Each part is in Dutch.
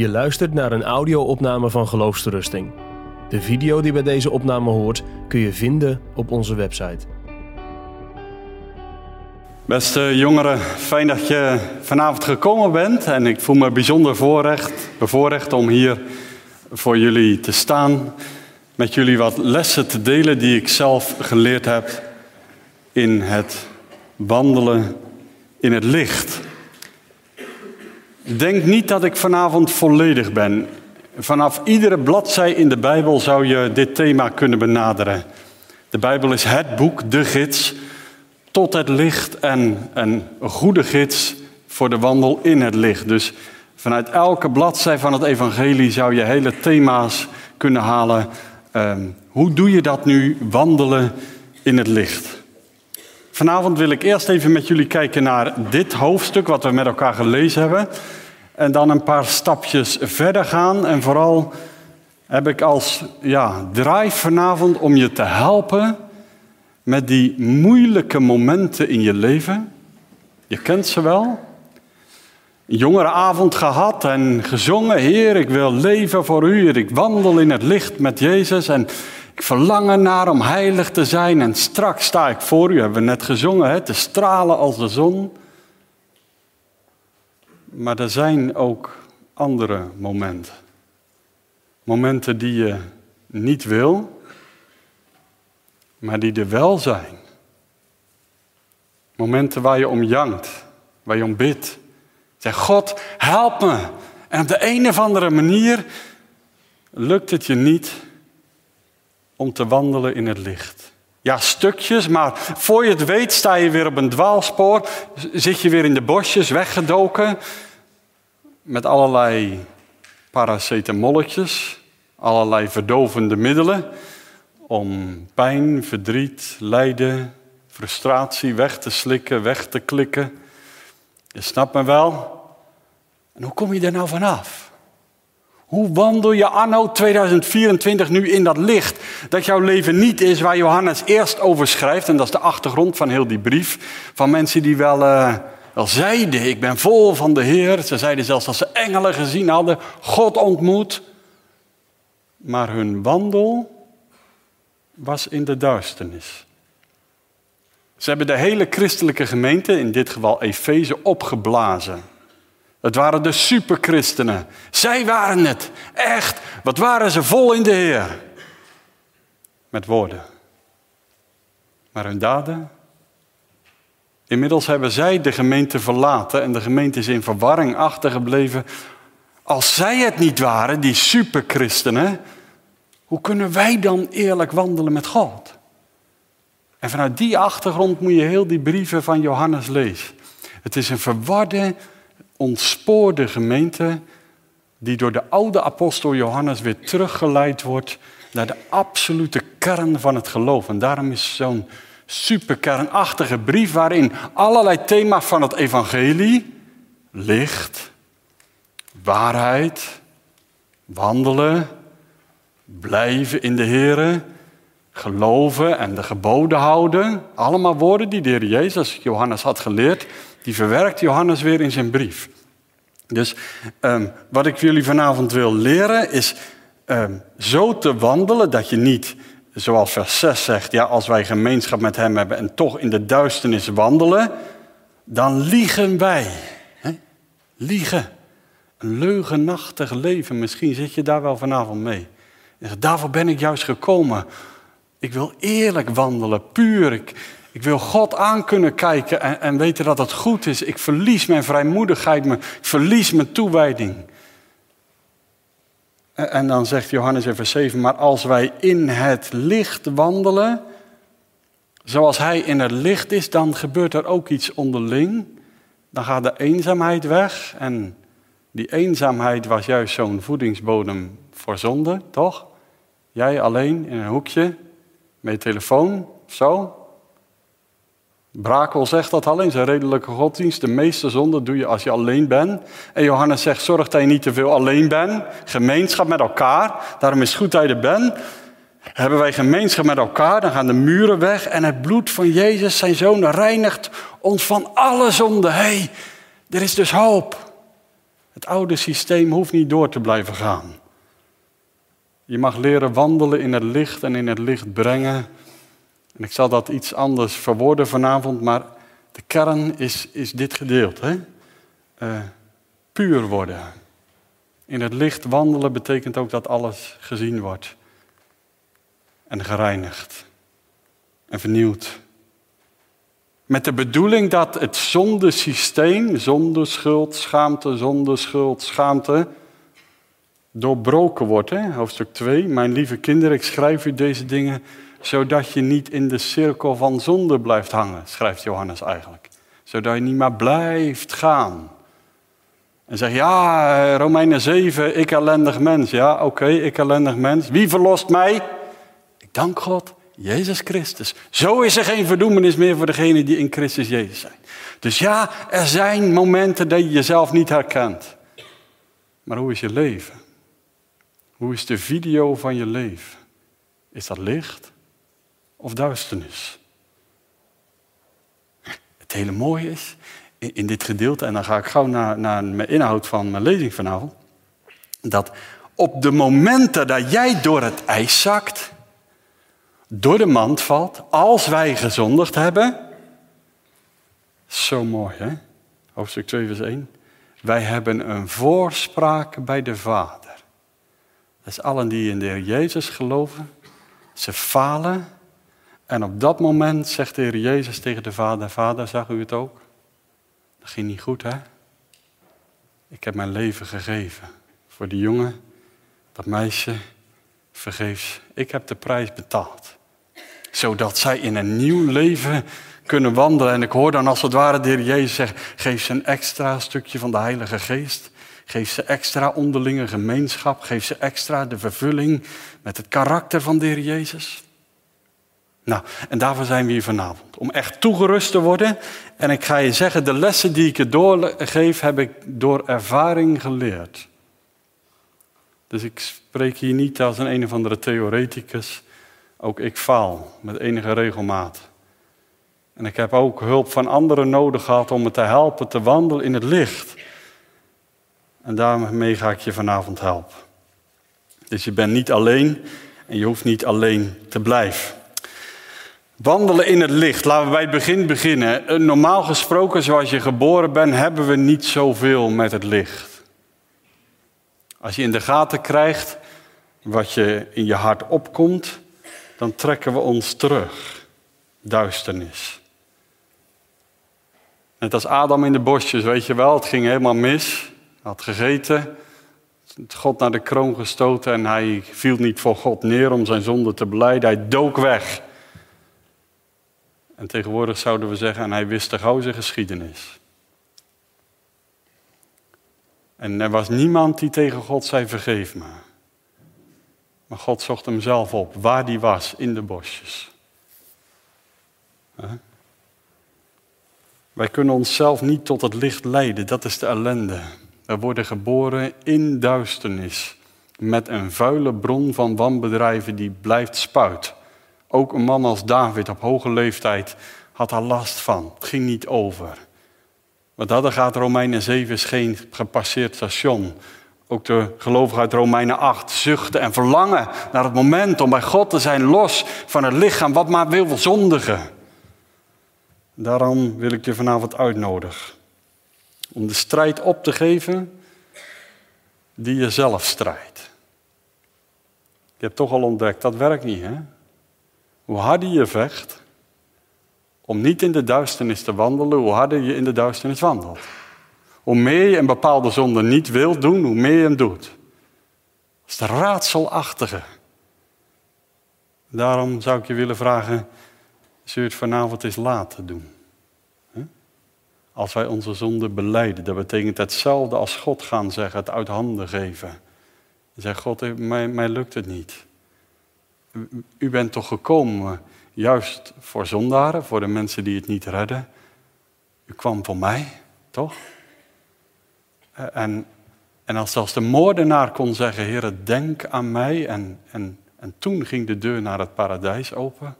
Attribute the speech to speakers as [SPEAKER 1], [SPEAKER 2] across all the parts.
[SPEAKER 1] Je luistert naar een audio-opname van Geloofsterusting. De video die bij deze opname hoort kun je vinden op onze website.
[SPEAKER 2] Beste jongeren, fijn dat je vanavond gekomen bent. En ik voel me bijzonder voorrecht, bevoorrecht om hier voor jullie te staan. Met jullie wat lessen te delen die ik zelf geleerd heb in het wandelen in het licht. Denk niet dat ik vanavond volledig ben. Vanaf iedere bladzij in de Bijbel zou je dit thema kunnen benaderen. De Bijbel is het boek, de gids, tot het licht en een goede gids voor de wandel in het licht. Dus vanuit elke bladzij van het evangelie zou je hele thema's kunnen halen. Ehm, hoe doe je dat nu, wandelen in het licht? Vanavond wil ik eerst even met jullie kijken naar dit hoofdstuk wat we met elkaar gelezen hebben. En dan een paar stapjes verder gaan. En vooral heb ik als ja, drive vanavond om je te helpen met die moeilijke momenten in je leven. Je kent ze wel. Een jongerenavond gehad en gezongen. Heer, ik wil leven voor u. Ik wandel in het licht met Jezus. En ik verlang naar om heilig te zijn. En straks sta ik voor u. Hebben we net gezongen. Hè? Te stralen als de zon. Maar er zijn ook andere momenten. Momenten die je niet wil, maar die er wel zijn. Momenten waar je om jankt, waar je om bidt. Zeg, God, help me. En op de een of andere manier lukt het je niet om te wandelen in het licht. Ja, stukjes, maar voor je het weet sta je weer op een dwaalspoor. Zit je weer in de bosjes, weggedoken. Met allerlei paracetamolletjes, allerlei verdovende middelen. Om pijn, verdriet, lijden, frustratie weg te slikken, weg te klikken. Je snapt me wel. En hoe kom je er nou vanaf? Hoe wandel je anno 2024 nu in dat licht? Dat jouw leven niet is waar Johannes eerst over schrijft. En dat is de achtergrond van heel die brief. Van mensen die wel, uh, wel zeiden, ik ben vol van de Heer. Ze zeiden zelfs dat ze engelen gezien hadden, God ontmoet. Maar hun wandel was in de duisternis. Ze hebben de hele christelijke gemeente, in dit geval Efeze, opgeblazen. Het waren de superchristenen. Zij waren het. Echt. Wat waren ze vol in de Heer. Met woorden. Maar hun daden? Inmiddels hebben zij de gemeente verlaten en de gemeente is in verwarring achtergebleven. Als zij het niet waren, die superchristenen, hoe kunnen wij dan eerlijk wandelen met God? En vanuit die achtergrond moet je heel die brieven van Johannes lezen. Het is een verwarde ontspoorde gemeente die door de oude apostel Johannes weer teruggeleid wordt naar de absolute kern van het geloof. En daarom is zo'n superkernachtige brief waarin allerlei thema's van het evangelie, licht, waarheid, wandelen, blijven in de Here, geloven en de geboden houden, allemaal woorden die de Heer Jezus Johannes had geleerd, die verwerkt Johannes weer in zijn brief. Dus um, wat ik jullie vanavond wil leren is um, zo te wandelen dat je niet, zoals vers 6 zegt, ja, als wij gemeenschap met Hem hebben en toch in de duisternis wandelen, dan liegen wij. Liegen. Een leugenachtig leven. Misschien zit je daar wel vanavond mee. Daarvoor ben ik juist gekomen. Ik wil eerlijk wandelen, puur. Ik, ik wil God aan kunnen kijken en, en weten dat het goed is. Ik verlies mijn vrijmoedigheid, ik verlies mijn toewijding. En, en dan zegt Johannes in vers 7, maar als wij in het licht wandelen, zoals hij in het licht is, dan gebeurt er ook iets onderling. Dan gaat de eenzaamheid weg en die eenzaamheid was juist zo'n voedingsbodem voor zonde, toch? Jij alleen in een hoekje met je telefoon, zo. Brakel zegt dat al in zijn redelijke godsdienst. De meeste zonde doe je als je alleen bent. En Johannes zegt, zorg dat je niet te veel alleen bent. Gemeenschap met elkaar. Daarom is goed dat je er bent. Hebben wij gemeenschap met elkaar, dan gaan de muren weg. En het bloed van Jezus, zijn zoon, reinigt ons van alle zonde. Hé, hey, er is dus hoop. Het oude systeem hoeft niet door te blijven gaan. Je mag leren wandelen in het licht en in het licht brengen. En ik zal dat iets anders verwoorden vanavond, maar de kern is, is dit gedeelte. Uh, puur worden. In het licht wandelen betekent ook dat alles gezien wordt. En gereinigd. En vernieuwd. Met de bedoeling dat het zonde, schuld, schaamte, zonde, schuld, schaamte, doorbroken wordt. Hè? Hoofdstuk 2. Mijn lieve kinderen, ik schrijf u deze dingen zodat je niet in de cirkel van zonde blijft hangen, schrijft Johannes eigenlijk. Zodat je niet maar blijft gaan. En zeg ja, Romeinen 7, ik ellendig mens. Ja, oké, ik ellendig mens. Wie verlost mij? Ik dank God, Jezus Christus. Zo is er geen verdoemenis meer voor degenen die in Christus Jezus zijn. Dus ja, er zijn momenten dat je jezelf niet herkent. Maar hoe is je leven? Hoe is de video van je leven? Is dat licht of duisternis? Het hele mooie is, in dit gedeelte, en dan ga ik gauw naar, naar mijn inhoud van mijn lezing vanavond, dat op de momenten dat jij door het ijs zakt, door de mand valt, als wij gezondigd hebben, zo mooi hè, hoofdstuk 2 vers 1, wij hebben een voorspraak bij de Vader. Dat is allen die in de Jezus geloven. Ze falen. En op dat moment zegt de Heer Jezus tegen de Vader: Vader, zag u het ook? Dat ging niet goed, hè? Ik heb mijn leven gegeven voor die jongen, dat meisje, vergeefs. Ik heb de prijs betaald. Zodat zij in een nieuw leven kunnen wandelen. En ik hoor dan als het ware de Heer Jezus zeggen: geef ze een extra stukje van de Heilige Geest. Geef ze extra onderlinge gemeenschap. Geef ze extra de vervulling met het karakter van de Heer Jezus. Nou, en daarvoor zijn we hier vanavond. Om echt toegerust te worden. En ik ga je zeggen, de lessen die ik je doorgeef, heb ik door ervaring geleerd. Dus ik spreek hier niet als een een of andere theoreticus. Ook ik faal met enige regelmaat. En ik heb ook hulp van anderen nodig gehad om me te helpen te wandelen in het licht. En daarmee ga ik je vanavond helpen. Dus je bent niet alleen en je hoeft niet alleen te blijven. Wandelen in het licht. Laten we bij het begin beginnen. Normaal gesproken, zoals je geboren bent, hebben we niet zoveel met het licht. Als je in de gaten krijgt wat je in je hart opkomt, dan trekken we ons terug. Duisternis. Net als Adam in de bosjes, weet je wel, het ging helemaal mis had gegeten, God naar de kroon gestoten en hij viel niet voor God neer om zijn zonde te beleiden. Hij dook weg. En tegenwoordig zouden we zeggen, en hij wist de gauw zijn geschiedenis. En er was niemand die tegen God zei, vergeef me. Maar God zocht hem zelf op, waar die was, in de bosjes. Wij kunnen onszelf niet tot het licht leiden, dat is de ellende. We worden geboren in duisternis. Met een vuile bron van wanbedrijven die blijft spuit. Ook een man als David op hoge leeftijd had daar last van. Het ging niet over. Maar dat gaat Romeinen 7 is geen gepasseerd station. Ook de gelovigen uit Romeinen 8 zuchten en verlangen naar het moment om bij God te zijn, los van het lichaam wat maar wil zondigen. Daarom wil ik je vanavond uitnodigen om de strijd op te geven die je zelf strijdt. Je hebt toch al ontdekt, dat werkt niet, hè? Hoe harder je vecht om niet in de duisternis te wandelen, hoe harder je in de duisternis wandelt. Hoe meer je een bepaalde zonde niet wilt doen, hoe meer je hem doet. Dat is de raadselachtige. Daarom zou ik je willen vragen, zul je het vanavond eens laten doen? Als wij onze zonde beleiden, dat betekent hetzelfde als God gaan zeggen, het uit handen geven. Zeg God, mij, mij lukt het niet. U bent toch gekomen juist voor zondaren, voor de mensen die het niet redden. U kwam voor mij, toch? En, en als zelfs de moordenaar kon zeggen, Heer, denk aan mij. En, en, en toen ging de deur naar het paradijs open.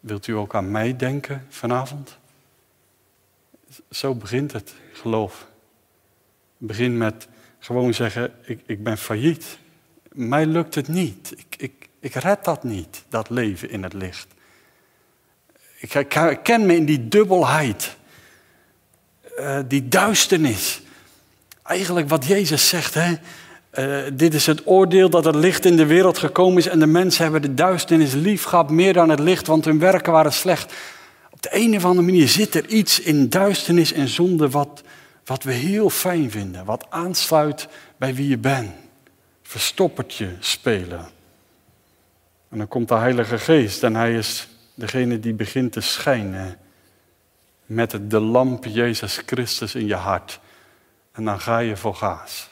[SPEAKER 2] Wilt u ook aan mij denken vanavond? Zo begint het geloof. Begin met gewoon zeggen, ik, ik ben failliet. Mij lukt het niet. Ik, ik, ik red dat niet, dat leven in het licht. Ik, ken me in die dubbelheid, uh, die duisternis. Eigenlijk wat Jezus zegt, hè? Uh, dit is het oordeel dat het licht in de wereld gekomen is en de mensen hebben de duisternis lief gehad meer dan het licht, want hun werken waren slecht. Op de een of andere manier zit er iets in duisternis en zonde wat, wat we heel fijn vinden, wat aansluit bij wie je bent. Verstoppertje spelen. En dan komt de Heilige Geest en hij is degene die begint te schijnen met de lamp Jezus Christus in je hart. En dan ga je voor gaas.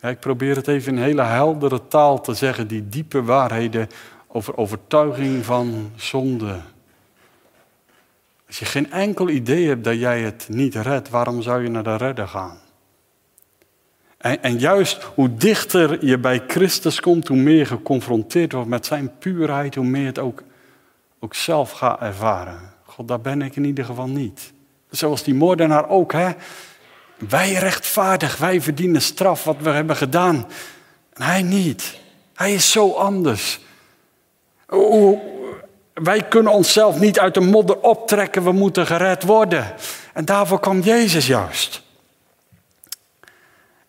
[SPEAKER 2] ik probeer het even in hele heldere taal te zeggen, die diepe waarheden over overtuiging van zonde. Als je geen enkel idee hebt dat jij het niet redt, waarom zou je naar de redder gaan? En, en, juist hoe dichter je bij Christus komt, hoe meer je geconfronteerd wordt met zijn puurheid, hoe meer je het ook, ook zelf gaat ervaren. God, daar ben ik in ieder geval niet. Zoals die moordenaar ook, hè? Wij rechtvaardig, wij verdienen straf wat we hebben gedaan. En hij niet. Hij is zo anders. Wij kunnen onszelf niet uit de modder optrekken, we moeten gered worden. En daarvoor kwam Jezus juist.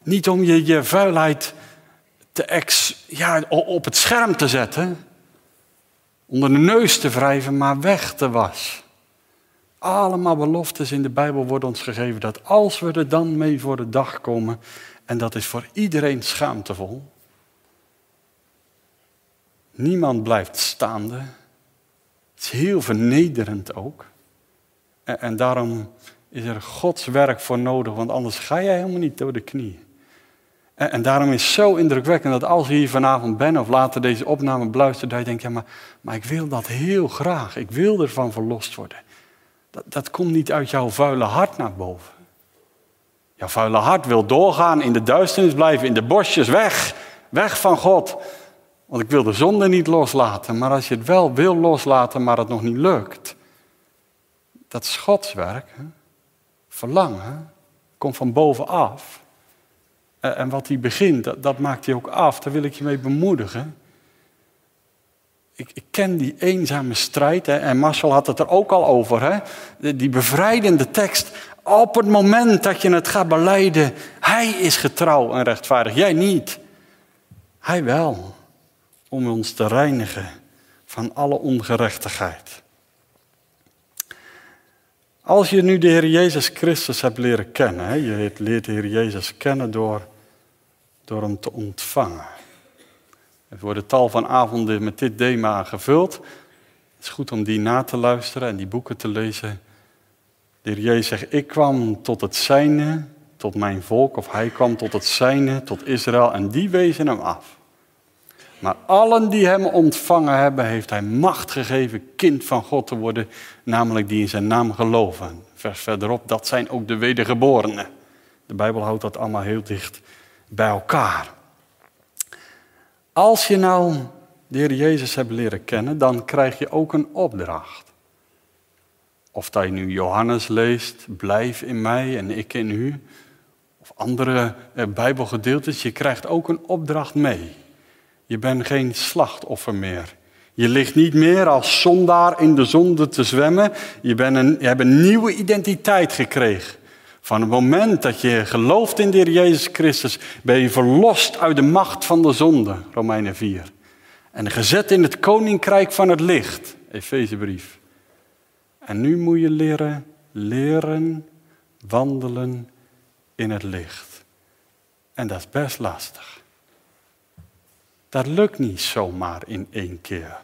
[SPEAKER 2] Niet om je, je vuilheid te ex, ja, op het scherm te zetten, onder de neus te wrijven, maar weg te was. Allemaal beloftes in de Bijbel worden ons gegeven dat als we er dan mee voor de dag komen, en dat is voor iedereen schaamtevol, niemand blijft staande. Het is heel vernederend ook. En, en daarom is er Gods werk voor nodig, want anders ga jij helemaal niet door de knie. En, daarom is het zo indrukwekkend dat als je hier vanavond bent of later deze opname beluistert, dat je denkt, ja maar, maar ik wil dat heel graag. Ik wil ervan verlost worden. Dat, dat komt niet uit jouw vuile hart naar boven. Jouw vuile hart wil doorgaan, in de duisternis blijven, in de bosjes, weg. Weg van God. Want ik wil de zonde niet loslaten. Maar als je het wel wil loslaten, maar het nog niet lukt. Dat is Gods werk. Hè? Verlangen komt van bovenaf. En wat hij begint, dat, dat maakt hij ook af. Daar wil ik je mee bemoedigen ik, ik, ken die eenzame strijd. Hè, en Marcel had het er ook al over. Hè, die bevrijdende tekst. Op het moment dat je het gaat beleiden. Hij is getrouw en rechtvaardig. Jij niet. Hij wel. Om ons te reinigen van alle ongerechtigheid. Als je nu de Heer Jezus Christus hebt leren kennen. Je leert de Heer Jezus kennen door, door hem te ontvangen. Er worden tal van avonden met dit thema gevuld. Het is goed om die na te luisteren en die boeken te lezen. De heer Jezus zegt, ik kwam tot het zijne, tot mijn volk, of hij kwam tot het zijne, tot Israël, en die wezen hem af. Maar allen die hem ontvangen hebben, heeft hij macht gegeven kind van God te worden, namelijk die in zijn naam geloven. Vers verderop, dat zijn ook de wedergeborenen. De Bijbel houdt dat allemaal heel dicht bij elkaar. Als je nou de Heer Jezus hebt leren kennen, dan krijg je ook een opdracht. Of dat je nu Johannes leest, blijf in mij en ik in u. Of andere eh, Bijbelgedeeltes, je krijgt ook een opdracht mee. Je bent geen slachtoffer meer. Je ligt niet meer als zondaar in de zonde te zwemmen. Je, bent een, je hebt een nieuwe identiteit gekregen. Van het moment dat je gelooft in de Heer Jezus Christus, ben je verlost uit de macht van de zonde, Romeinen 4. En gezet in het koninkrijk van het licht, Efezebrief. En nu moet je leren, leren wandelen in het licht. En dat is best lastig. Dat lukt niet zomaar in één keer.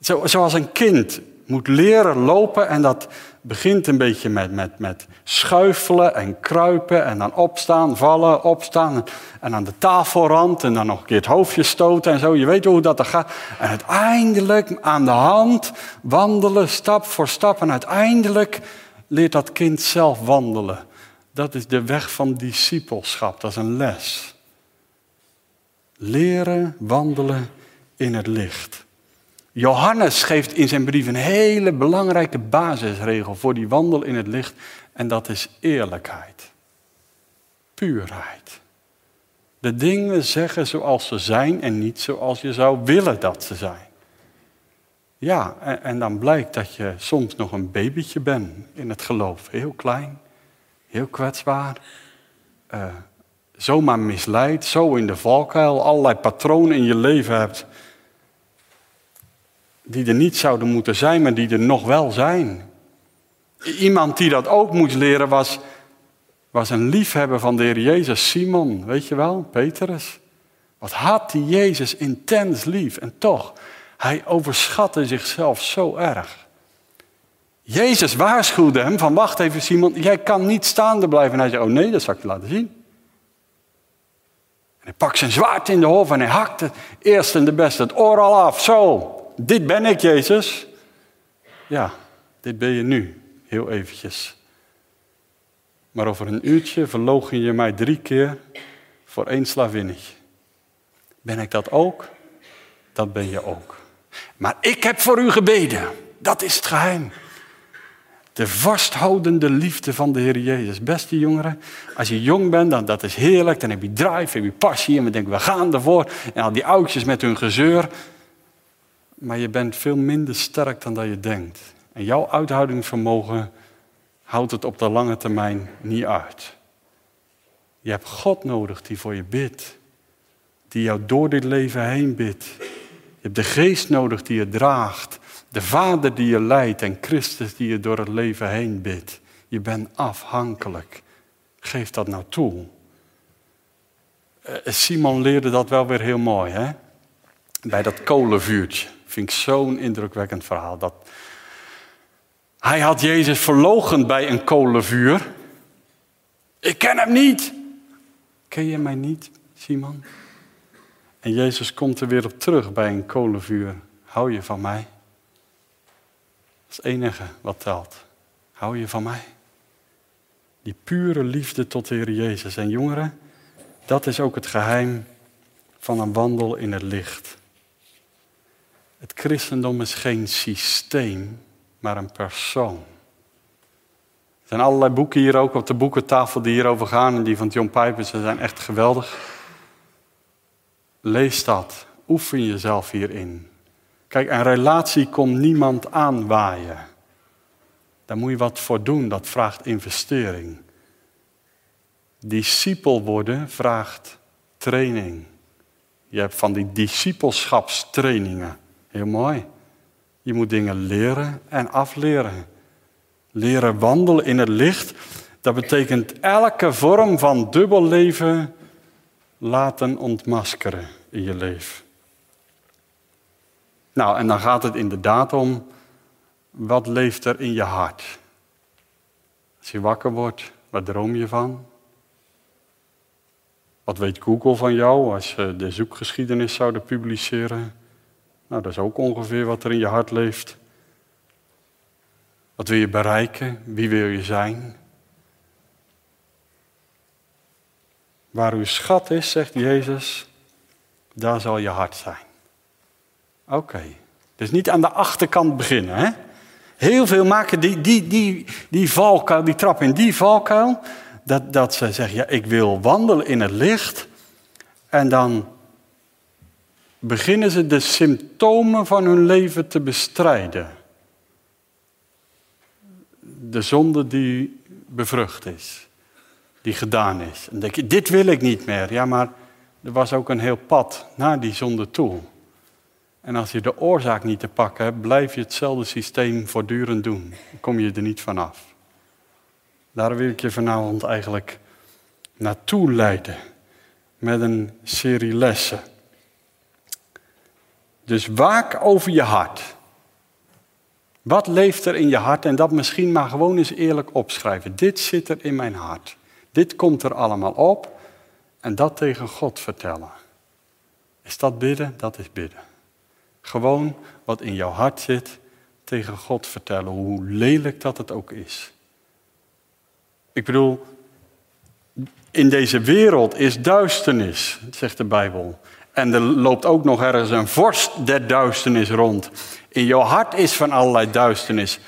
[SPEAKER 2] Zo, zoals een kind moet leren lopen en dat begint een beetje met, met, met schuifelen en kruipen en dan opstaan, vallen, opstaan en aan de tafelrand en dan nog een keer het hoofdje stoten en zo. Je weet hoe dat er gaat. En uiteindelijk aan de hand wandelen, stap voor stap en uiteindelijk leert dat kind zelf wandelen. Dat is de weg van discipelschap, dat is een les. Leren wandelen in het licht. Johannes geeft in zijn brief een hele belangrijke basisregel voor die wandel in het licht en dat is eerlijkheid. puurheid. De dingen zeggen zoals ze zijn en niet zoals je zou willen dat ze zijn. Ja, en, en dan blijkt dat je soms nog een babytje bent in het geloof. Heel klein, heel kwetsbaar. Uh, zomaar misleid, zo in de valkuil, allerlei patronen in je leven hebt. Die er niet zouden moeten zijn, maar die er nog wel zijn. Iemand die dat ook moest leren was, was een liefhebber van de Heer Jezus, Simon, weet je wel, Petrus. Wat had die Jezus intens lief en toch, hij overschatte zichzelf zo erg. Jezus waarschuwde hem van wacht even Simon, jij kan niet staande blijven. En hij zei, oh nee, dat zal ik laten zien. En hij pakt zijn zwaard in de hoofd en hij hakt het eerst en de beste het oor al af. Zo, dit ben ik Jezus. Ja, dit ben je nu, heel eventjes. Maar over een uurtje verlogen je mij drie keer voor één slavinnig. Ben ik dat ook? Dat ben je ook. Maar ik heb voor u gebeden. Dat is het geheim. De vasthoudende liefde van de Heer Jezus. Beste jongeren, als je jong bent, dan dat is heerlijk. Dan heb je drive, heb je passie en we denken, we gaan ervoor. En al die oudjes met hun gezeur. Maar je bent veel minder sterk dan dat je denkt. En jouw uithoudingsvermogen houdt het op de lange termijn niet uit. Je hebt God nodig die voor je bidt. Die jou door dit leven heen bidt. Je hebt de geest nodig die je draagt. De Vader die je leidt en Christus die je door het leven heen bidt. Je bent afhankelijk. Geef dat nou toe. Eh, Simon leerde dat wel weer heel mooi, hè? Bij dat kolenvuurtje. Vind ik zo'n indrukwekkend verhaal. Dat hij had Jezus verlogen bij een kolenvuur. Ik ken hem niet. Ken je mij niet, Simon? En Jezus komt er weer op terug bij een kolenvuur. Hou je van mij? Dat is het enige wat telt. Hou je van mij? Die pure liefde tot de Heer Jezus. En jongeren, dat is ook het geheim van een wandel in het licht. Het christendom is geen systeem, maar een persoon. Er zijn allerlei boeken hier ook op de boekentafel die hierover gaan. En die van John Piper zijn echt geweldig. Lees dat. Oefen jezelf hierin. Kijk, een relatie komt niemand aanwaaien. Daar moet je wat voor doen. Dat vraagt investering. Discipel worden vraagt training. Je hebt van die discipelschapstrainingen. Heel mooi. Je moet dingen leren en afleren. Leren wandelen in het licht, dat betekent elke vorm van dubbel leven laten ontmaskeren in je leven. Nou, en dan gaat het inderdaad om, wat leeft er in je hart? Als je wakker wordt, wat droom je van? Wat weet Google van jou als je de zoekgeschiedenis zouden publiceren? Nou, dat is ook ongeveer wat er in je hart leeft. Wat wil je bereiken? Wie wil je zijn? Waar uw schat is, zegt Jezus, daar zal je hart zijn. Oké, dus niet aan de achterkant beginnen. Hè? Heel veel maken die, die, die, die valkuil, die trap in die valkuil, dat, dat ze zeggen, ja, ik wil wandelen in het licht. En dan beginnen ze de symptomen van hun leven te bestrijden. De zonde die bevrucht is, die gedaan is. En denk je, dit wil ik niet meer. Ja, maar er was ook een heel pad naar die zonde toe. En als je de oorzaak niet te pakken hebt, blijf je hetzelfde systeem voortdurend doen. Dan kom je er niet vanaf. Daar wil ik je vanavond eigenlijk naartoe leiden met een serie lessen. Dus waak over je hart. Wat leeft er in je hart? En dat misschien maar gewoon eens eerlijk opschrijven. Dit zit er in mijn hart. Dit komt er allemaal op. En dat tegen God vertellen. Is dat bidden? Dat is bidden. Gewoon wat in jouw hart zit tegen God vertellen. Hoe lelijk dat het ook is. Ik bedoel, in deze wereld is duisternis, zegt de Bijbel. En er loopt ook nog ergens een vorst der duisternis rond. In jouw hart is van allerlei duisternis.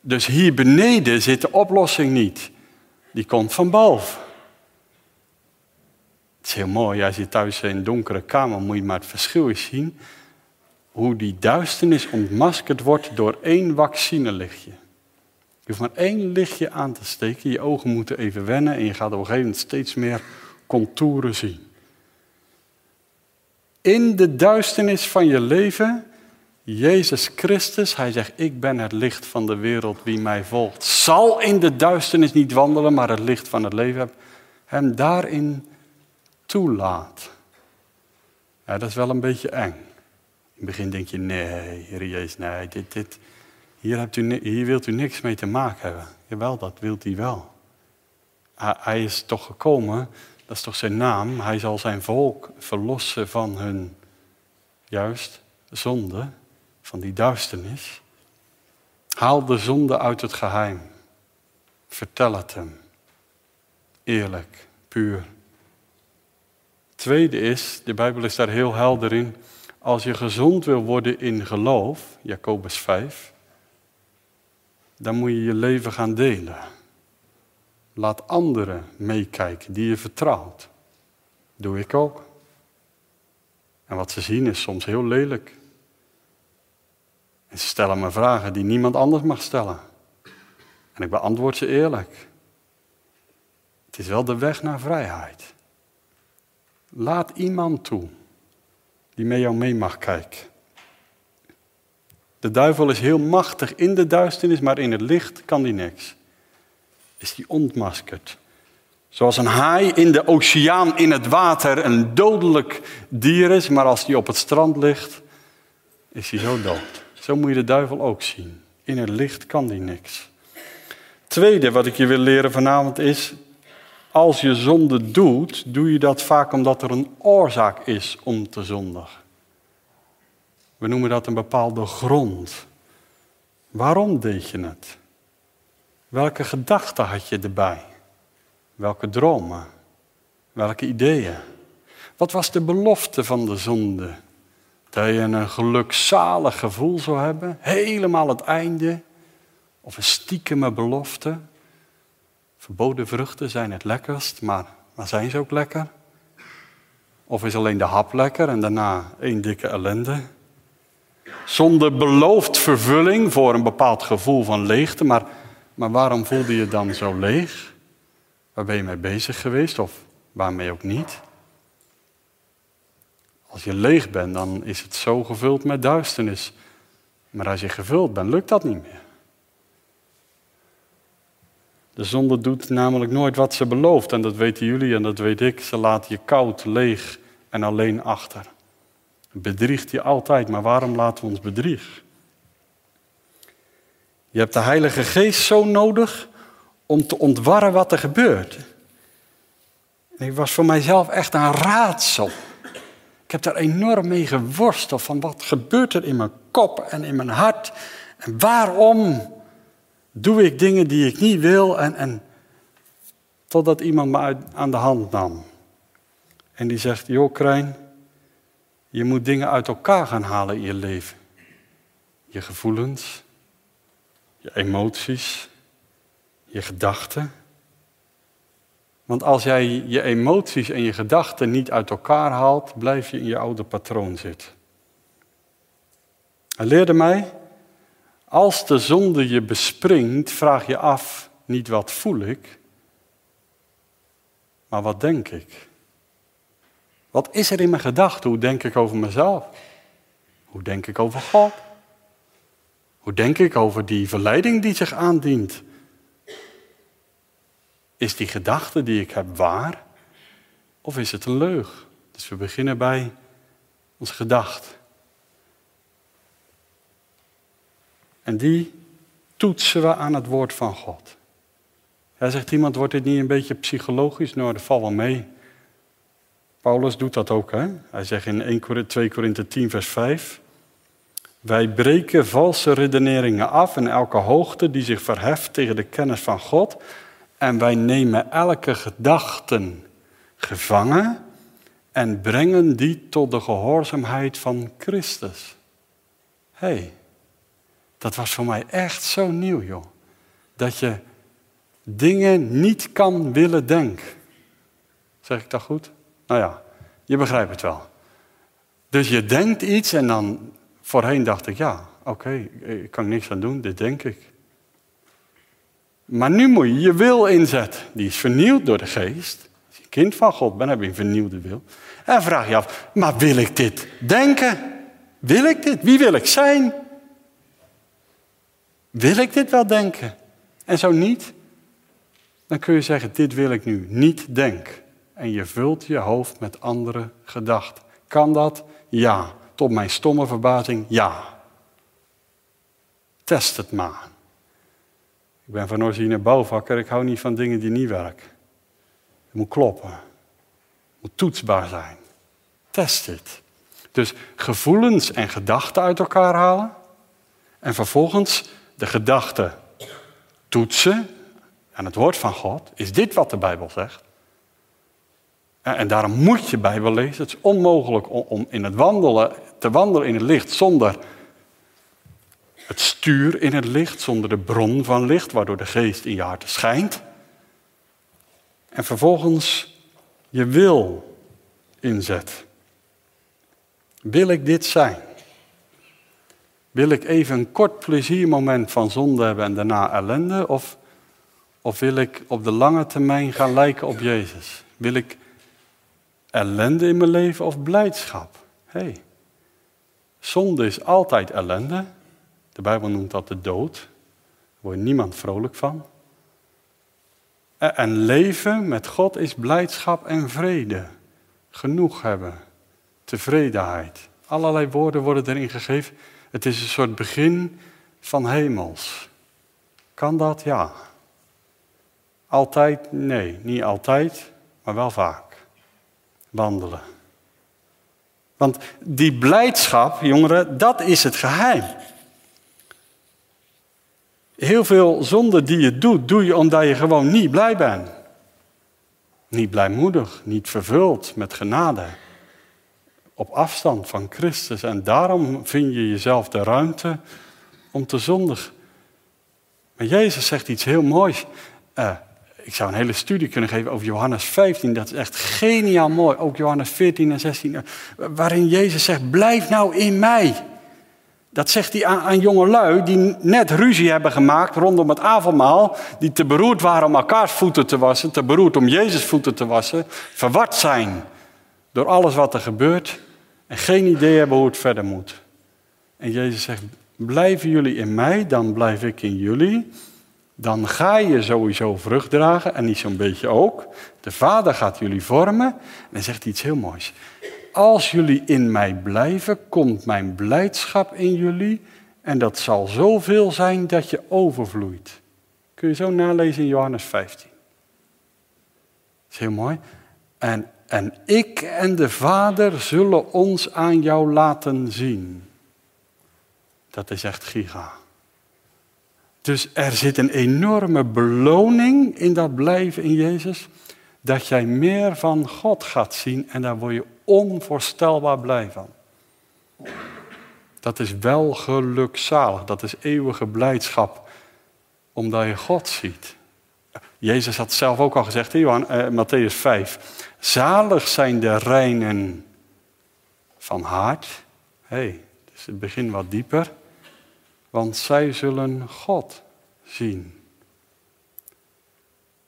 [SPEAKER 2] Dus hier beneden zit de oplossing niet. Die komt van boven. Het is heel mooi, als je thuis in een donkere kamer moet je maar het verschil eens zien. Hoe die duisternis ontmaskerd wordt door één vaccinelichtje. Je hoeft maar één lichtje aan te steken, je ogen moeten even wennen en je gaat op een gegeven moment steeds meer contouren zien. In de duisternis van je leven, Jezus Christus, hij zegt, ik ben het licht van de wereld, wie mij volgt, zal in de duisternis niet wandelen, maar het licht van het leven hem daarin toelaat. Ja, dat is wel een beetje eng. In het begin denk je, nee, Heer Jezus, nee, dit, dit, hier, hebt u, hier wilt u niks mee te maken hebben. Jawel, dat wilt hij wel. Hij is toch gekomen, dat is toch zijn naam. Hij zal zijn volk verlossen van hun, juist, zonde, van die duisternis. Haal de zonde uit het geheim. Vertel het hem. Eerlijk, puur. Tweede is, de Bijbel is daar heel helder in. Als je gezond wil worden in geloof, Jacobus 5, dan moet je je leven gaan delen. Laat anderen meekijken die je vertrouwt. Doe ik ook. En wat ze zien is soms heel lelijk. En ze stellen me vragen die niemand anders mag stellen. En ik beantwoord ze eerlijk. Het is wel de weg naar vrijheid. Laat iemand toe die met jou mee mag kijken. De duivel is heel machtig in de duisternis, maar in het licht kan die niks. Is die ontmaskerd. Zoals een haai in de oceaan in het water een dodelijk dier is, maar als die op het strand ligt, is hij zo dood. Zo moet je de duivel ook zien. In het licht kan die niks. Tweede wat ik je wil leren vanavond is, als je zonde doet, doe je dat vaak omdat er een oorzaak is om te zondigen. We noemen dat een bepaalde grond. Waarom deed je het? Welke gedachten had je erbij? Welke dromen? Welke ideeën? Wat was de belofte van de zonde? Dat je een gelukzalig gevoel zou hebben, helemaal het einde, of een stiekeme belofte. Verboden vruchten zijn het lekkerst, maar, maar zijn ze ook lekker? Of is alleen de hap lekker en daarna één dikke ellende? Zonder beloofd vervulling voor een bepaald gevoel van leegte. Maar, maar waarom voelde je dan zo leeg? Waar ben je mee bezig geweest of waarmee ook niet? Als je leeg bent, dan is het zo gevuld met duisternis. Maar als je gevuld bent, lukt dat niet meer. De zonde doet namelijk nooit wat ze belooft. En dat weten jullie en dat weet ik. Ze laat je koud, leeg en alleen achter bedriegt je altijd, maar waarom laten we ons bedriegen? Je hebt de Heilige Geest zo nodig om te ontwarren wat er gebeurt. Het was voor mijzelf echt een raadsel. Ik heb daar enorm mee geworsteld van wat gebeurt er in mijn kop en in mijn hart. En waarom doe ik dingen die ik niet wil en, en totdat iemand me aan de hand nam. En die zegt, joh Krijn, je moet dingen uit elkaar gaan halen in je leven. Je gevoelens, je emoties, je gedachten. Want als jij je emoties en je gedachten niet uit elkaar haalt, blijf je in je oude patroon zitten. Hij leerde mij, als de zonde je bespringt, vraag je af niet wat voel ik, maar wat denk ik. Wat is er in mijn gedachten? Hoe denk ik over mezelf? Hoe denk ik over God? Hoe denk ik over die verleiding die zich aandient? Is die gedachte die ik heb waar? Of is het een leug? Dus we beginnen bij onze gedachte. En die toetsen we aan het woord van God. Hij zegt iemand, wordt dit niet een beetje psychologisch? Nou, dat valt wel mee. Paulus doet dat ook. Hè? Hij zegt in 1, 2 Korinthe 10, vers 5. Wij breken valse redeneringen af en elke hoogte die zich verheft tegen de kennis van God. En wij nemen elke gedachte gevangen en brengen die tot de gehoorzaamheid van Christus. Hé, hey, dat was voor mij echt zo nieuw, joh. Dat je dingen niet kan willen denken. Zeg ik dat goed? Nou ja, je begrijpt het wel. Dus je denkt iets en dan voorheen dacht ik, ja, oké, ik kan niks aan doen, dit denk ik. Maar nu moet je je wil inzetten. Die is vernieuwd door de geest. Als je kind van God bent, heb je een vernieuwde wil. En vraag je af, maar wil ik dit denken? Wil ik dit? Wie wil ik zijn? Wil ik dit wel denken? En zo niet, dan kun je zeggen, dit wil ik nu niet denken. En je vult je hoofd met andere gedachten. Kan dat? Ja. Tot mijn stomme verbazing, ja. Test het maar. Ik ben van origine bouwvakker, ik hou niet van dingen die niet werken. Het moet kloppen. Het moet toetsbaar zijn. Test het. Dus gevoelens en gedachten uit elkaar halen. En vervolgens de gedachten toetsen aan het woord van God. Is dit wat de Bijbel zegt? En daarom moet je Bijbel lezen. Het is onmogelijk om in het wandelen, te wandelen in het licht zonder het stuur in het licht, zonder de bron van licht, waardoor de geest in je hart schijnt. En vervolgens je wil inzet. Wil ik dit zijn? Wil ik even een kort pleziermoment van zonde hebben en daarna ellende? Of, of wil ik op de lange termijn gaan lijken op Jezus? Wil ik ellende in mijn leven of blijdschap? hey, zonde is altijd ellende. De Bijbel noemt dat de dood. Daar wordt niemand vrolijk van. En leven met God is blijdschap en vrede. Genoeg hebben. Tevredenheid. Allerlei woorden worden erin gegeven. Het is een soort begin van hemels. Kan dat? Ja. Altijd? Nee, niet altijd, maar wel vaak. Wandelen. Want die blijdschap, jongeren, dat is het geheim. Heel veel zonde die je doet, doe je omdat je gewoon niet blij bent. Niet blijmoedig, niet vervuld met genade. Op afstand van Christus. En daarom vind je jezelf de ruimte om te zondigen. Maar Jezus zegt iets heel moois. Uh, ik zou een hele studie kunnen geven over Johannes 15. Dat is echt geniaal mooi. Ook Johannes 14 en 16. Eh, waarin Jezus zegt, blijf nou in mij. Dat zegt hij aan, aan jongelui die net ruzie hebben gemaakt rondom het avondmaal. Die te beroerd waren om elkaars voeten te wassen. Te beroerd om Jezus voeten te wassen. Verward zijn door alles wat er gebeurt. En geen idee hebben hoe het verder moet. En Jezus zegt, blijven jullie in mij, dan blijf ik in jullie. Dan ga je sowieso vrucht dragen en niet zo'n beetje ook. De Vader gaat jullie vormen. En zegt iets heel moois. Als jullie in mij blijven, komt mijn blijdschap in jullie. En dat zal zoveel zijn dat je overvloeit. Kun je zo nalezen in Johannes 15. Dat is heel mooi. En, en ik en de Vader zullen ons aan jou laten zien. Dat is echt giga. Dus er zit een enorme beloning in dat blijven in Jezus. Dat jij meer van God gaat zien en daar word je onvoorstelbaar blij van. Dat is wel gelukzalig, dat is eeuwige blijdschap, omdat je God ziet. Jezus had zelf ook al gezegd in eh, Matthäus 5. Zalig zijn de reinen van hart. Hé, hey, dus het begin wat dieper. Want zij zullen God zien.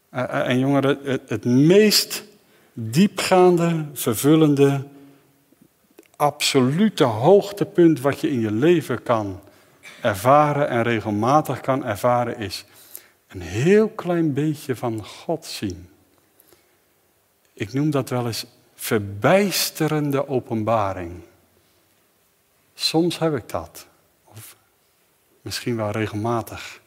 [SPEAKER 2] Eh, eh, en jongeren, het, meest diepgaande, vervullende, absolute hoogtepunt wat je in je leven kan ervaren en regelmatig kan ervaren is een heel klein beetje van God zien. Ik noem dat wel eens verbijsterende openbaring. Soms heb ik dat, misschien wel regelmatig.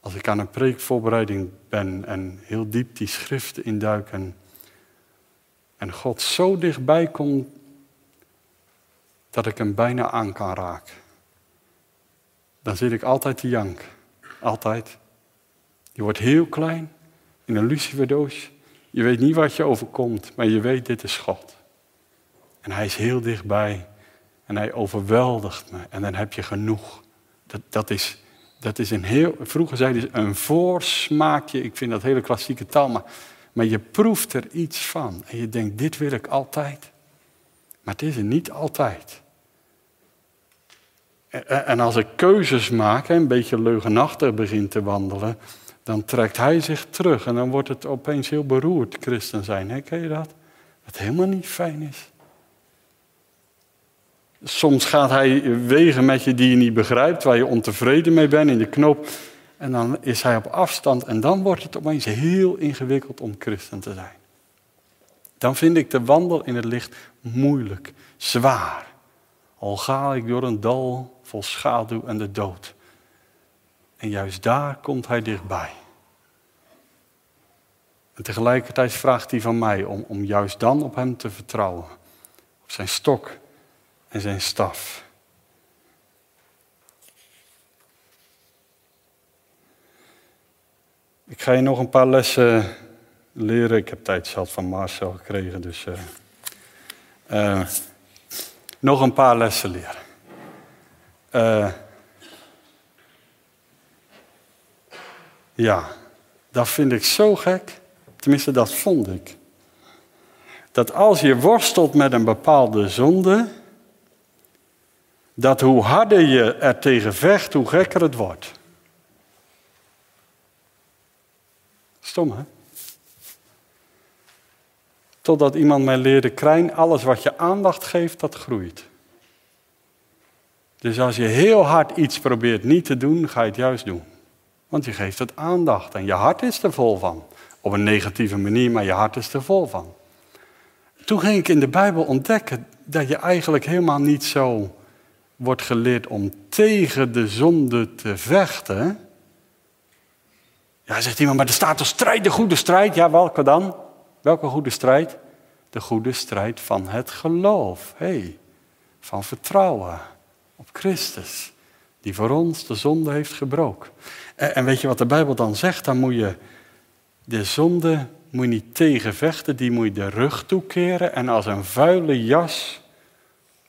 [SPEAKER 2] Als ik aan een preekvoorbereiding ben en heel diep die schriften induik en, en God zo dichtbij komt dat ik hem bijna aan kan raken. Dan zit ik altijd te jank. Altijd. Je wordt heel klein in een luciferdoos. Je weet niet wat je overkomt, maar je weet dit is God. En hij is heel dichtbij en hij overweldigt me en dan heb je genoeg. Dat, dat is dat is een heel, vroeger zeiden ze een voorsmaakje. Ik vind dat hele klassieke taal, maar, Maar je proeft er iets van. En je denkt, dit wil ik altijd. Maar het is er niet altijd. En als ik keuzes maak, een beetje leugenachtig begin te wandelen, dan trekt hij zich terug en dan wordt het opeens heel beroerd christen zijn. Hè? Ken je dat? Wat helemaal niet fijn is. Soms gaat hij wegen met je die je niet begrijpt, waar je ontevreden mee bent in de knoop. En dan is hij op afstand en dan wordt het opeens heel ingewikkeld om christen te zijn. Dan vind ik de wandel in het licht moeilijk, zwaar. Al ga ik door een dal vol schaduw en de dood. En juist daar komt hij dichtbij. En tegelijkertijd vraagt hij van mij om, om juist dan op hem te vertrouwen. Op zijn stok en zijn staf. Ik ga je nog een paar lessen leren. Ik heb tijd zelf van Marcel gekregen, dus. Uh, uh, nog een paar lessen leren. Uh, ja, dat vind ik zo gek. Tenminste, dat vond ik. Dat als je worstelt met een bepaalde zonde, dat hoe harder je er tegen vecht, hoe gekker het wordt. Stom, hè? Totdat iemand mij leerde, Krijn, alles wat je aandacht geeft, dat groeit. Dus als je heel hard iets probeert niet te doen, ga je het juist doen. Want je geeft het aandacht en je hart is er vol van. Op een negatieve manier, maar je hart is er vol van. Toen ging ik in de Bijbel ontdekken dat je eigenlijk helemaal niet zo wordt geleerd om tegen de zonde te vechten. Ja, zegt iemand, maar er staat toch strijd, de goede strijd? Ja, welke dan? Welke goede strijd? De goede strijd van het geloof. hey, van vertrouwen op Christus, die voor ons de zonde heeft gebroken. En, weet je wat de Bijbel dan zegt? Dan moet je de zonde moet je niet tegenvechten, die moet je de rug toekeren en als een vuile jas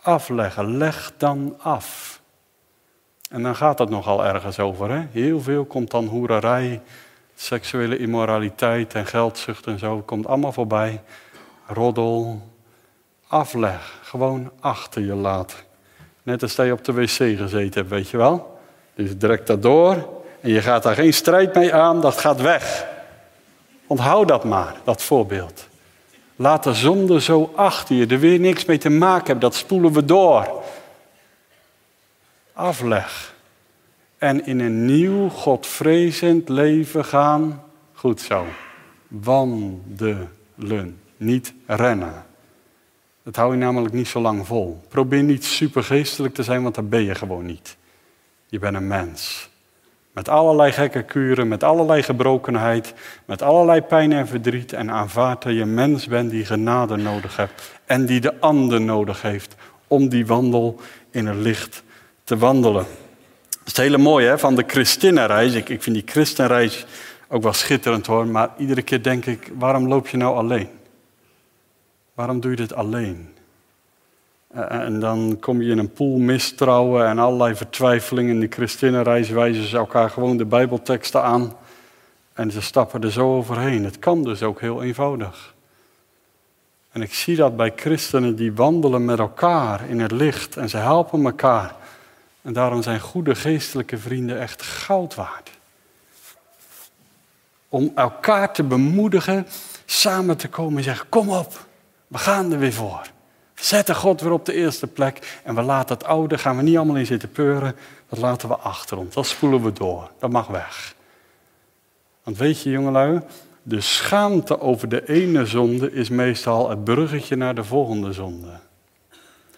[SPEAKER 2] afleggen. Leg dan af. En dan gaat het nogal ergens over. Hè? Heel veel komt dan hoererij, seksuele immoraliteit en geldzucht en zo. Komt allemaal voorbij. Roddel. Afleg. Gewoon achter je laten. Net als dat je op de wc gezeten hebt, weet je wel. Dus direct dat door. En je gaat daar geen strijd mee aan. Dat gaat weg. Onthoud dat maar, dat voorbeeld. Laat de zonde zo achter je. Er weer niks mee te maken hebben. Dat spoelen we door. Afleg. En in een nieuw, Godvrezend leven gaan. Goed zo. Wandelen. Niet rennen. Dat hou je namelijk niet zo lang vol. Probeer niet supergeestelijk te zijn, want dat ben je gewoon niet. Je bent een mens. Met allerlei gekke kuren, met allerlei gebrokenheid, met allerlei pijn en verdriet. En aanvaard dat je mens bent die genade nodig hebt. En die de ander nodig heeft om die wandel in het licht te wandelen. Dat is het hele mooie hè, van de christinnenreis. Ik, ik vind die christenreis ook wel schitterend hoor. Maar iedere keer denk ik, waarom loop je nou alleen? Waarom doe je dit alleen? Eh, en dan kom je in een pool mistrouwen en allerlei vertwijfelingen. In de christinnenreis wijzen ze elkaar gewoon de bijbelteksten aan. En ze stappen er zo overheen. Het kan dus ook heel eenvoudig. En ik zie dat bij christenen die wandelen met elkaar in het licht en ze helpen elkaar. En daarom zijn goede geestelijke vrienden echt goud waard. Om elkaar te bemoedigen, samen te komen en zeggen: Kom op, we gaan er weer voor. Zetten God weer op de eerste plek en we laten het oude, gaan we niet allemaal in zitten peuren, dat laten we achter ons. Dat spoelen we door. Dat mag weg. Want weet je, jongelui, de schaamte over de ene zonde is meestal het bruggetje naar de volgende zonde.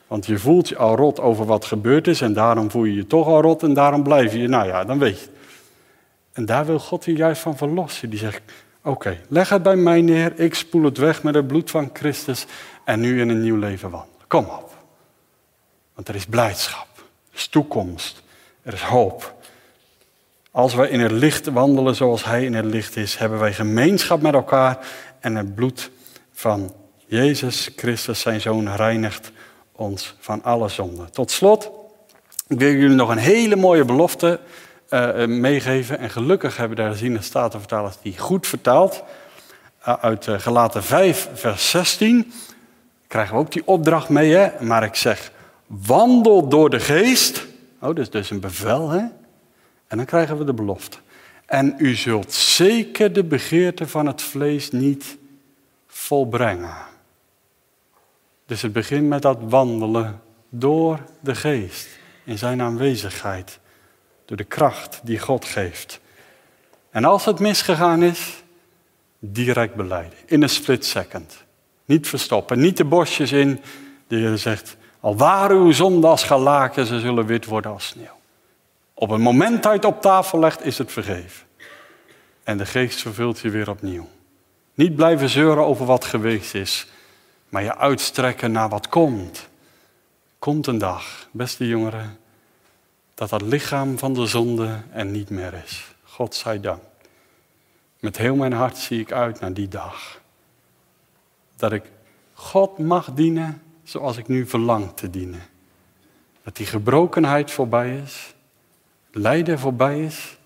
[SPEAKER 2] Want je voelt je al rot over wat gebeurd is en daarom voel je je toch al rot en daarom blijf je. Nou ja, dan weet je. En daar wil God je juist van verlossen. Die zegt, oké, leg het bij mij neer, ik spoel het weg met het bloed van Christus en nu in een nieuw leven wandelen. Kom op. Want er is blijdschap, er is toekomst, er is hoop. Als wij in het licht wandelen zoals Hij in het licht is, hebben wij gemeenschap met elkaar en het bloed van Jezus Christus, zijn Zoon, reinigt ons van alle zonden. Tot slot, ik wil jullie nog een hele mooie belofte uh, meegeven. En gelukkig hebben daar zien de Statenvertalers die goed vertaald. uit eh, Galaten 5, vers 16. Krijgen we ook die opdracht mee, hè? Maar ik zeg, wandel door de geest. Oh, dat is dus een bevel, hè? En dan krijgen we de belofte. En u zult zeker de begeerte van het vlees niet volbrengen. Dus het begint met dat wandelen door de geest, in zijn aanwezigheid, door de kracht die God geeft. En als het misgegaan is, direct beleiden, in een split second. Niet verstoppen, niet de bosjes in, die je zegt, al waren uw zonden als galaken, ze zullen wit worden als sneeuw. Op het moment dat je het op tafel legt, is het vergeven. En de geest vervult je weer opnieuw. Niet blijven zeuren over wat geweest is, maar je uitstrekken naar wat komt. Komt een dag, beste jongeren, dat dat lichaam van de zonde er niet meer is. God zij dank. Met heel mijn hart zie ik uit naar die dag. Dat ik God mag dienen zoals ik nu verlang te dienen. Dat die gebrokenheid voorbij is, lijden voorbij is,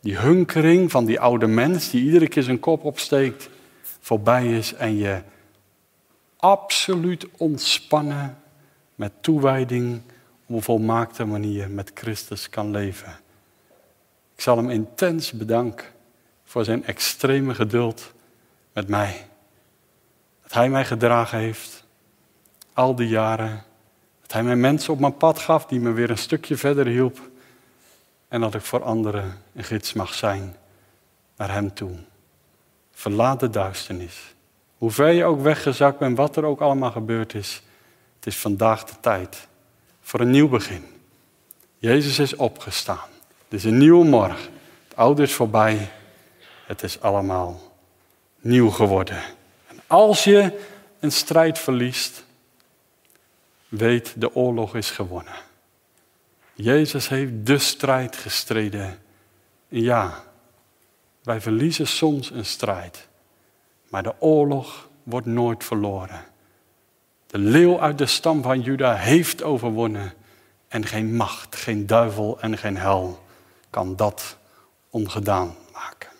[SPEAKER 2] die hunkering van die oude mens die iedere keer zijn kop opsteekt, voorbij is en je absoluut ontspannen met toewijding op een volmaakte manier met Christus kan leven. Ik zal hem intens bedanken voor zijn extreme geduld met mij. Dat hij mij gedragen heeft, al die jaren. Dat hij mij mensen op mijn pad gaf die me weer een stukje verder hielp. En dat ik voor anderen een gids mag zijn naar hem toe. Verlaat de duisternis. Hoe ver je ook weggezakt bent, wat er ook allemaal gebeurd is. Het is vandaag de tijd voor een nieuw begin. Jezus is opgestaan. Het is een nieuwe morgen. Het oude is voorbij. Het is allemaal nieuw geworden. Als je een strijd verliest, weet de oorlog is gewonnen. Jezus heeft de strijd gestreden. En ja, wij verliezen soms een strijd, maar de oorlog wordt nooit verloren. De leeuw uit de stam van Juda heeft overwonnen en geen macht, geen duivel en geen hel kan dat ongedaan maken.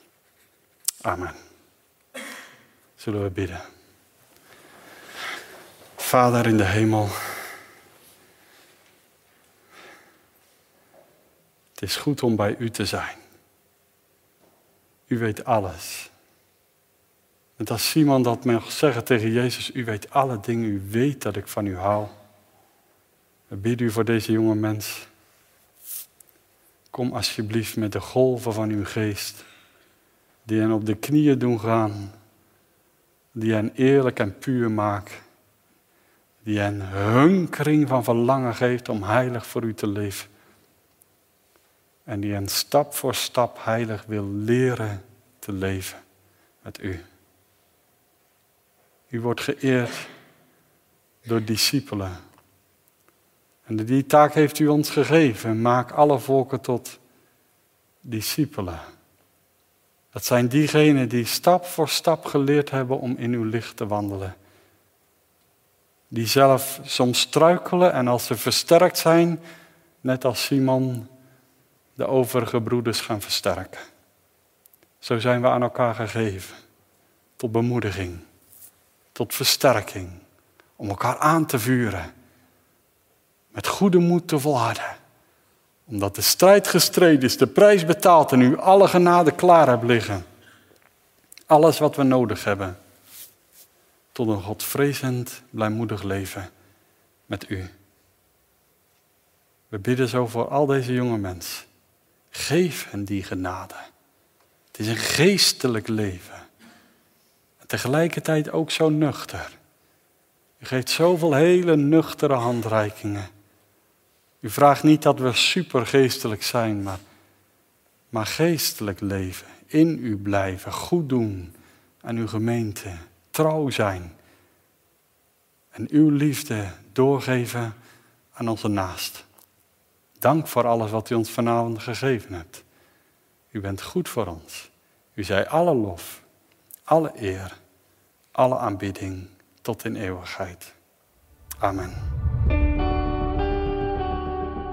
[SPEAKER 2] Amen. Zullen we bidden. Vader in de hemel. Het is goed om bij u te zijn. U weet alles. En als Simon dat mag zeggen tegen Jezus, u weet alle dingen, u weet dat ik van u hou. We bidden u voor deze jonge mens. Kom alsjeblieft met de golven van uw geest, die hen op de knieën doen gaan, die hen eerlijk en puur maakt, die hen hunkering van verlangen geeft om heilig voor u te leven. En die hen stap voor stap heilig wil leren te leven met u. U wordt geëerd door discipelen. En die taak heeft u ons gegeven. Maak alle volken tot discipelen. Dat zijn diegenen die stap voor stap geleerd hebben om in uw licht te wandelen. Die zelf soms struikelen en als ze versterkt zijn, net als Simon, de overige broeders gaan versterken. Zo zijn we aan elkaar gegeven. Tot bemoediging, tot versterking, om elkaar aan te vuren. Met goede moed te volharden. Omdat de strijd gestreden is, de prijs betaald en u alle genade klaar hebt liggen. Alles wat we nodig hebben. Tot een Godvrezend, blijmoedig leven met u. We bidden zo voor al deze jonge mensen. Geef hen die genade. Het is een geestelijk leven. En tegelijkertijd ook zo nuchter. U geeft zoveel hele nuchtere handreikingen. U vraagt niet dat we supergeestelijk zijn, maar, maar geestelijk leven. In u blijven, goed doen aan uw gemeente, trouw zijn. En uw liefde doorgeven aan onze naast. Dank voor alles wat u ons vanavond gegeven hebt. U bent goed voor ons. U zij alle lof, alle eer, alle aanbidding tot in eeuwigheid. Amen.